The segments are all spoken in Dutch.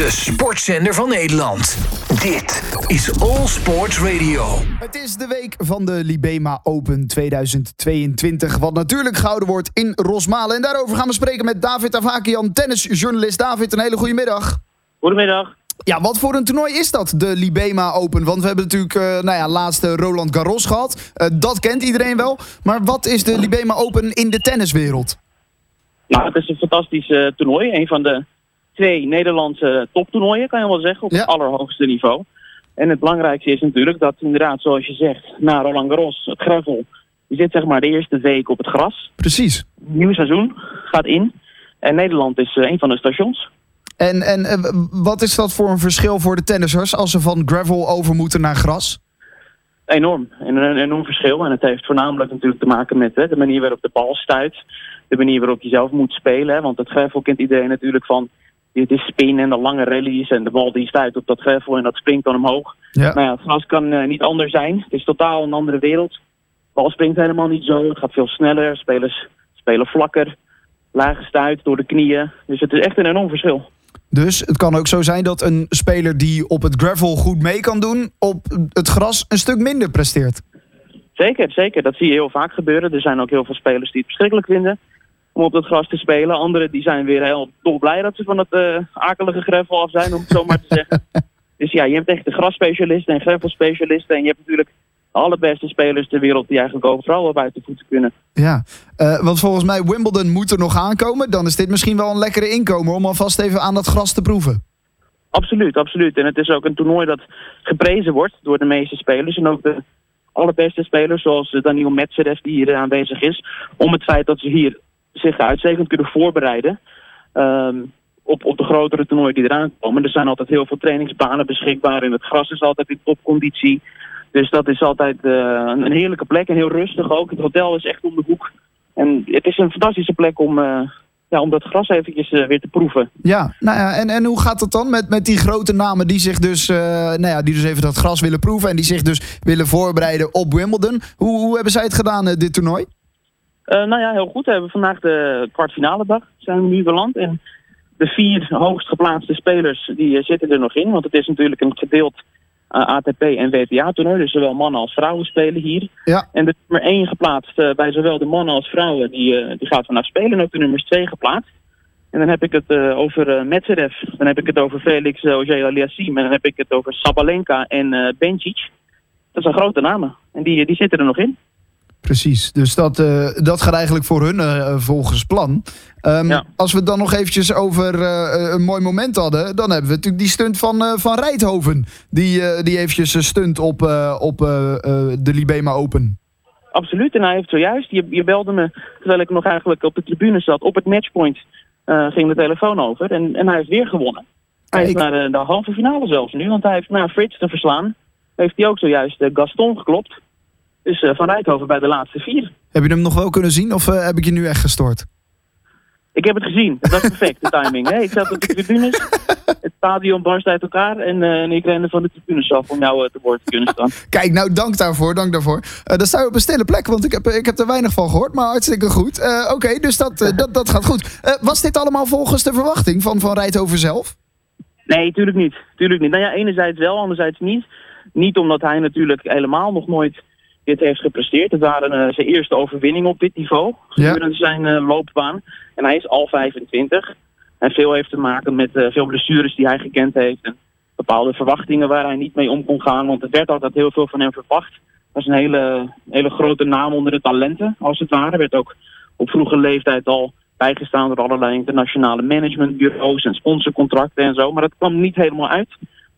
De sportzender van Nederland. Dit is All Sports Radio. Het is de week van de Libema Open 2022. Wat natuurlijk gehouden wordt in Rosmalen. En daarover gaan we spreken met David Avakian, tennisjournalist. David, een hele goede middag. Goedemiddag. Ja, wat voor een toernooi is dat, de Libema Open? Want we hebben natuurlijk, uh, nou ja, laatste Roland Garros gehad. Uh, dat kent iedereen wel. Maar wat is de Libema Open in de tenniswereld? Nou, het is een fantastisch uh, toernooi. Een van de twee Nederlandse toptoernooien, kan je wel zeggen, op ja. het allerhoogste niveau. En het belangrijkste is natuurlijk dat inderdaad, zoals je zegt, na Roland Garros, het gravel, je zit zeg maar de eerste week op het gras. Precies. Nieuw seizoen gaat in. En Nederland is uh, een van de stations. En, en uh, wat is dat voor een verschil voor de tennissers als ze van gravel over moeten naar gras? Enorm. Een, een enorm verschil. En het heeft voornamelijk natuurlijk te maken met hè, de manier waarop de bal stuit. De manier waarop je zelf moet spelen. Hè, want het gravel kent iedereen natuurlijk van dit is spin en de lange rallies en de bal die stuit op dat gravel en dat springt dan omhoog. Ja. Maar ja, het gras kan uh, niet anders zijn. Het is totaal een andere wereld. De bal springt helemaal niet zo. Het gaat veel sneller. Spelers spelen vlakker. Lage stuit door de knieën. Dus het is echt een enorm verschil. Dus het kan ook zo zijn dat een speler die op het gravel goed mee kan doen, op het gras een stuk minder presteert. Zeker, zeker. Dat zie je heel vaak gebeuren. Er zijn ook heel veel spelers die het verschrikkelijk vinden om op het gras te spelen. Anderen die zijn weer heel dolblij dat ze van het uh, akelige gravel af zijn, om het zo maar te zeggen. Dus ja, je hebt echt de grasspecialisten en gravelspecialisten. En je hebt natuurlijk de allerbeste spelers ter wereld die eigenlijk overal wel buiten voeten kunnen. Ja, uh, want volgens mij Wimbledon moet er nog aankomen. Dan is dit misschien wel een lekkere inkomer om alvast even aan dat gras te proeven. Absoluut, absoluut. En het is ook een toernooi dat geprezen wordt door de meeste spelers. En ook de allerbeste spelers, zoals Daniel Medvedev die hier aanwezig is. Om het feit dat ze hier zich uitstekend kunnen voorbereiden um, op, op de grotere toernooien die eraan komen. Er zijn altijd heel veel trainingsbanen beschikbaar en het gras is altijd in topconditie. Dus dat is altijd uh, een heerlijke plek en heel rustig ook. Het hotel is echt om de hoek. En het is een fantastische plek om, uh, ja, om dat gras eventjes uh, weer te proeven. Ja, nou ja, en, en hoe gaat het dan met, met die grote namen die zich dus, nou ja, die dus even dat gras willen proeven en die zich dus willen voorbereiden op Wimbledon? Hoe, hoe hebben zij het gedaan, dit toernooi? Uh, nou ja, heel goed. We hebben vandaag de kwartfinale dag zijn we nu beland. En de vier hoogst geplaatste spelers die uh, zitten er nog in. Want het is natuurlijk een gedeeld uh, ATP en WTA-toernooi. Dus zowel mannen als vrouwen spelen hier. Ja. En de nummer 1 geplaatst bij zowel de mannen als vrouwen, die, die gaat vandaag spelen. En ook de nummers 2 geplaatst. En dan heb ik het over Medvedev. Dan heb ik het over Felix Auger-Aliassime. En dan heb ik het over Sabalenka en Bencic. Dat zijn grote namen. En die, die zitten er nog in. Precies, dus dat, uh, dat gaat eigenlijk voor hun uh, volgens plan. Um, ja. Als we het dan nog eventjes over uh, een mooi moment hadden... dan hebben we natuurlijk die stunt van, van Rijthoven. Die, die eventjes stunt op, op de Libema Open. Absoluut, en hij heeft zojuist... Je, je belde me, terwijl ik nog eigenlijk op de tribune zat... op het matchpoint ging de telefoon over. En, en hij heeft weer gewonnen. Hij is naar de, de halve finale zelfs nu. Want hij heeft na Frits te verslaan... heeft hij ook zojuist Gaston geklopt... Dus uh, Van Rijthoven bij de laatste vier. Heb je hem nog wel kunnen zien of uh, heb ik je nu echt gestoord? Ik heb het gezien. Dat was perfect, de timing. Hè? Ik zat op de tribunes. Het stadion barst uit elkaar. En, uh, en ik rende van de tribunes af om jou te woord te kunnen staan. Kijk, nou dank daarvoor. Dank daarvoor. dan sta je op een stille plek, want ik heb, ik heb er weinig van gehoord. Maar hartstikke goed. Oké, okay, dus dat, dat, dat gaat goed. was dit allemaal volgens de verwachting van Van Rijthoven zelf? Nee, tuurlijk niet. Tuurlijk niet. Nou ja, enerzijds wel, anderzijds niet. Niet omdat hij natuurlijk helemaal nog nooit dit heeft gepresteerd. Het waren uh, zijn eerste overwinning op dit niveau gedurende ja. zijn uh, loopbaan. En hij is al 25. En veel heeft te maken met uh, veel blessures die hij gekend heeft. En bepaalde verwachtingen waar hij niet mee om kon gaan. Want er werd altijd heel veel van hem verwacht. Dat is een hele, hele grote naam onder de talenten, als het ware. Werd ook op vroege leeftijd al bijgestaan door allerlei internationale managementbureaus en sponsorcontracten en zo. Maar dat kwam niet helemaal uit.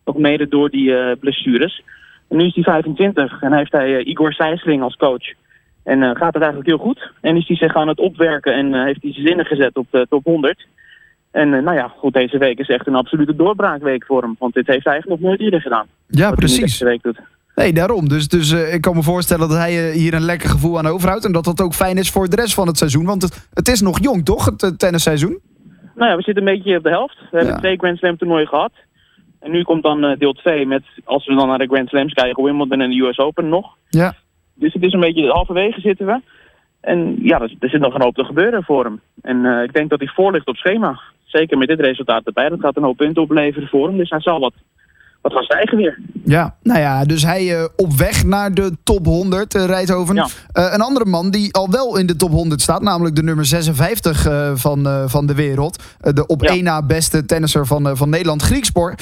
Ook mede door die blessures. En nu is hij 25 en heeft hij uh, Igor Sijsling als coach. En uh, gaat het eigenlijk heel goed. En is hij zich aan het opwerken en uh, heeft hij zijn zinnen gezet op de top 100. En nou ja, goed, deze week is echt een absolute doorbraakweek voor hem. Want dit heeft hij eigenlijk nog nooit eerder gedaan. Ja, precies. Week doet. Nee, daarom. Dus, dus ik kan me voorstellen dat hij hier een lekker gevoel aan overhoudt. En dat dat ook fijn is voor de rest van het seizoen. Want het, het is nog jong, toch, het, het tennisseizoen? Nou ja, we zitten een beetje op de helft. We hebben twee Grand Slam toernooien gehad. En nu komt dan uh, deel 2 met, als we dan naar de Grand Slams kijken, Wimbledon en de US Open nog. Ja. Dus het is een beetje halverwege zitten we. En ja, er, er zit nog een hoop te gebeuren voor hem. En uh, ik denk dat hij voor ligt op schema. Zeker met dit resultaat erbij. Dat gaat een hoop punten opleveren voor hem. Dus hij zal wat, wat gaan stijgen weer. Ja, nou ja, dus hij op weg naar de top 100, uh, Rijthoven. een andere man die al wel in de top 100 staat, namelijk de nummer 56 van, van de wereld. de op één na beste tennisser van, van Nederland, Griekspoor.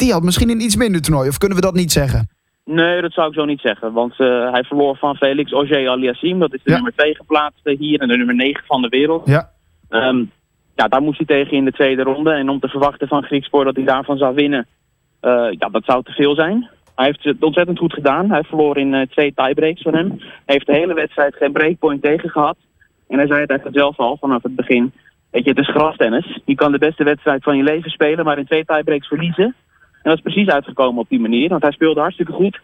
Die had misschien een iets minder toernooi, of kunnen we dat niet zeggen? Nee, dat zou ik zo niet zeggen. Want uh, hij verloor van Felix Auger Aliassim. Dat is de nummer 2 geplaatste hier en de nummer 9 van de wereld. Ja. Um, ja, daar moest hij tegen in de tweede ronde. En om te verwachten van Griekspoor dat hij daarvan zou winnen, uh, ja, dat zou te veel zijn. Hij heeft het ontzettend goed gedaan. Hij verloor in uh, twee tiebreaks van hem. Hij heeft de hele wedstrijd geen breakpoint tegen gehad. En hij zei het eigenlijk zelf al vanaf het begin. Weet je, het is grastennis. Je kan de beste wedstrijd van je leven spelen, maar in twee tiebreaks verliezen. En dat is precies uitgekomen op die manier. Want hij speelde hartstikke goed.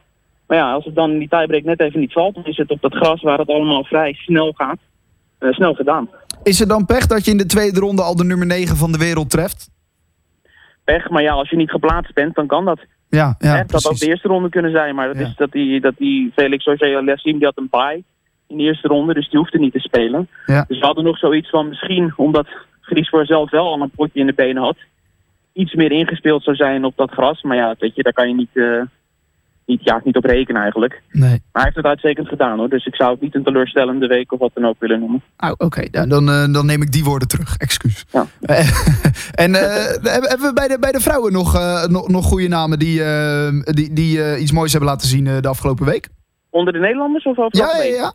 Maar ja, als het dan in die tiebreak net even niet valt... dan is het op dat gras waar het allemaal vrij snel gaat. Uh, snel gedaan. Is het dan pech dat je in de tweede ronde al de nummer 9 van de wereld treft? Pech, maar ja, als je niet geplaatst bent, dan kan dat. Ja, ja Dat had ook de eerste ronde kunnen zijn. Maar dat Ja. is dat die, dat die Felix Auger-Aliassime, die had een bye in de eerste ronde. Dus die hoefde niet te spelen. Ja. Dus we hadden nog zoiets van misschien, omdat Griesvoor zelf wel al een potje in de benen had... iets meer ingespeeld zou zijn op dat gras. Maar ja, weet je, daar kan je niet, eh, niet, ja, niet op rekenen eigenlijk. Nee. Maar hij heeft het uitstekend gedaan hoor. Dus ik zou het niet een teleurstellende week of wat dan ook willen noemen. Oh, Oké, nou, dan, eh, dan neem ik die woorden terug. Excuus. Ja. en eh, hebben hebben we bij de, bij de vrouwen nog, nog, nog goede namen die, die, die iets moois hebben laten zien de afgelopen week? Onder de Nederlanders of over Ja, ja, ja.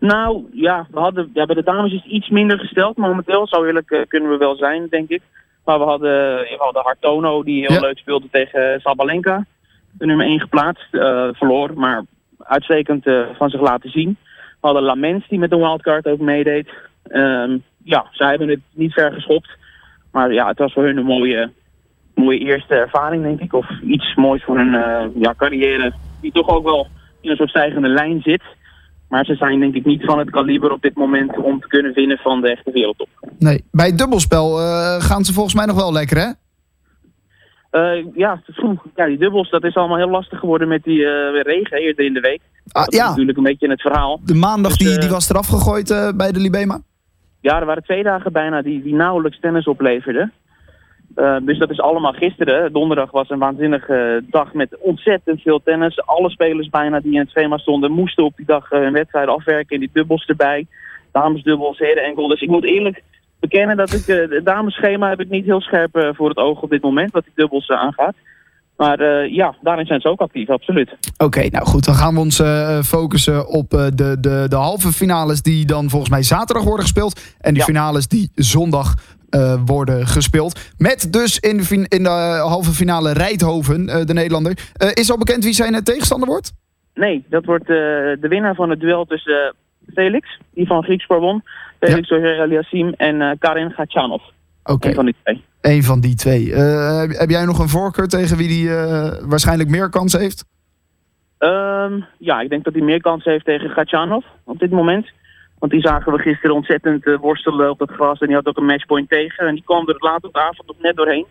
Nou, ja, we hadden, ja, bij de dames is het iets minder gesteld. Momenteel, zo eerlijk kunnen we wel zijn, denk ik. Maar we hadden, we hadden Hartono, die heel Ja. leuk speelde tegen Sabalenka. De nummer 1 geplaatst, eh, verloor, maar uitstekend eh, van zich laten zien. We hadden Lamens, die met een wildcard ook meedeed. Ehm, ja, zij hebben het niet ver geschopt. Maar ja, het was voor hun een mooie, mooie eerste ervaring, denk ik. Of iets moois voor hun eh, ja, carrière, die toch ook wel in een soort stijgende lijn zit. Maar ze zijn denk ik niet van het kaliber op dit moment om te kunnen winnen van de echte wereldtop. Nee, bij het dubbelspel eh, gaan ze volgens mij nog wel lekker, hè? Eh, ja, ja, die dubbels, dat is allemaal heel lastig geworden met die eh, regen eerder in de week. Ah, Dat is ja, natuurlijk een beetje het verhaal. de maandag Dus, die, die was eraf gegooid bij de Libema. Ja, er waren twee dagen bijna die, die nauwelijks tennis opleverden. Eh, dus dat is allemaal gisteren. Donderdag was een waanzinnige dag met ontzettend veel tennis. Alle spelers bijna die in het schema stonden moesten op die dag eh, hun wedstrijd afwerken. En die dubbels erbij. Damesdubbels, heren enkel. Dus ik moet eerlijk bekennen dat ik eh, het damesschema heb ik niet heel scherp eh, voor het oog op dit moment. Wat die dubbels eh, aangaat. Maar eh, ja, daarin zijn ze ook actief, absoluut. Oké, nou goed, dan gaan we ons eh, focussen op eh, de, de, de halve finales die dan volgens mij zaterdag worden gespeeld. En de Ja. finales die zondag eh, worden gespeeld. Met dus in de, in de halve finale Rijthoven, eh, de Nederlander. Eh, is al bekend wie zijn tegenstander wordt? Nee, dat wordt de winnaar van het duel tussen Felix, die van Griekspoor won. Felix ja. Aliassim en Karin Gatchanov. Oké, Een van die twee. één van die twee. Heb, jij nog een voorkeur tegen wie die waarschijnlijk meer kans heeft? Ehm, ja, ik denk dat hij meer kans heeft tegen Gatchanov op dit moment. Want die zagen we gisteren ontzettend eh, worstelen op dat gras. En die had ook een matchpoint tegen. En die kwam er later op de avond nog net doorheen.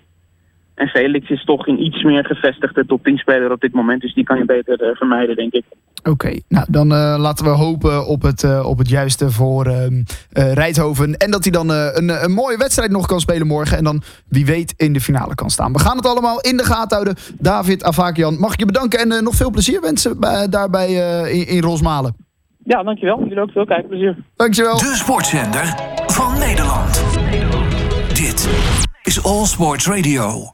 En Felix is toch een iets meer gevestigde top 10 speler op dit moment. Dus die kan je beter eh, vermijden, denk ik. Oké, nou dan eh, laten we hopen op het, op het juiste voor ehm eh, Rijthoven. En dat hij dan een, een mooie wedstrijd nog kan spelen morgen. En dan wie weet in de finale kan staan. We gaan het allemaal in de gaten houden. David Avakian, mag ik je bedanken en nog veel plezier wensen bij, daarbij in, in Rosmalen. Ja, dankjewel. Jullie ook veel kijkplezier. Dankjewel. De sportzender van Nederland. Dit is All Sports Radio.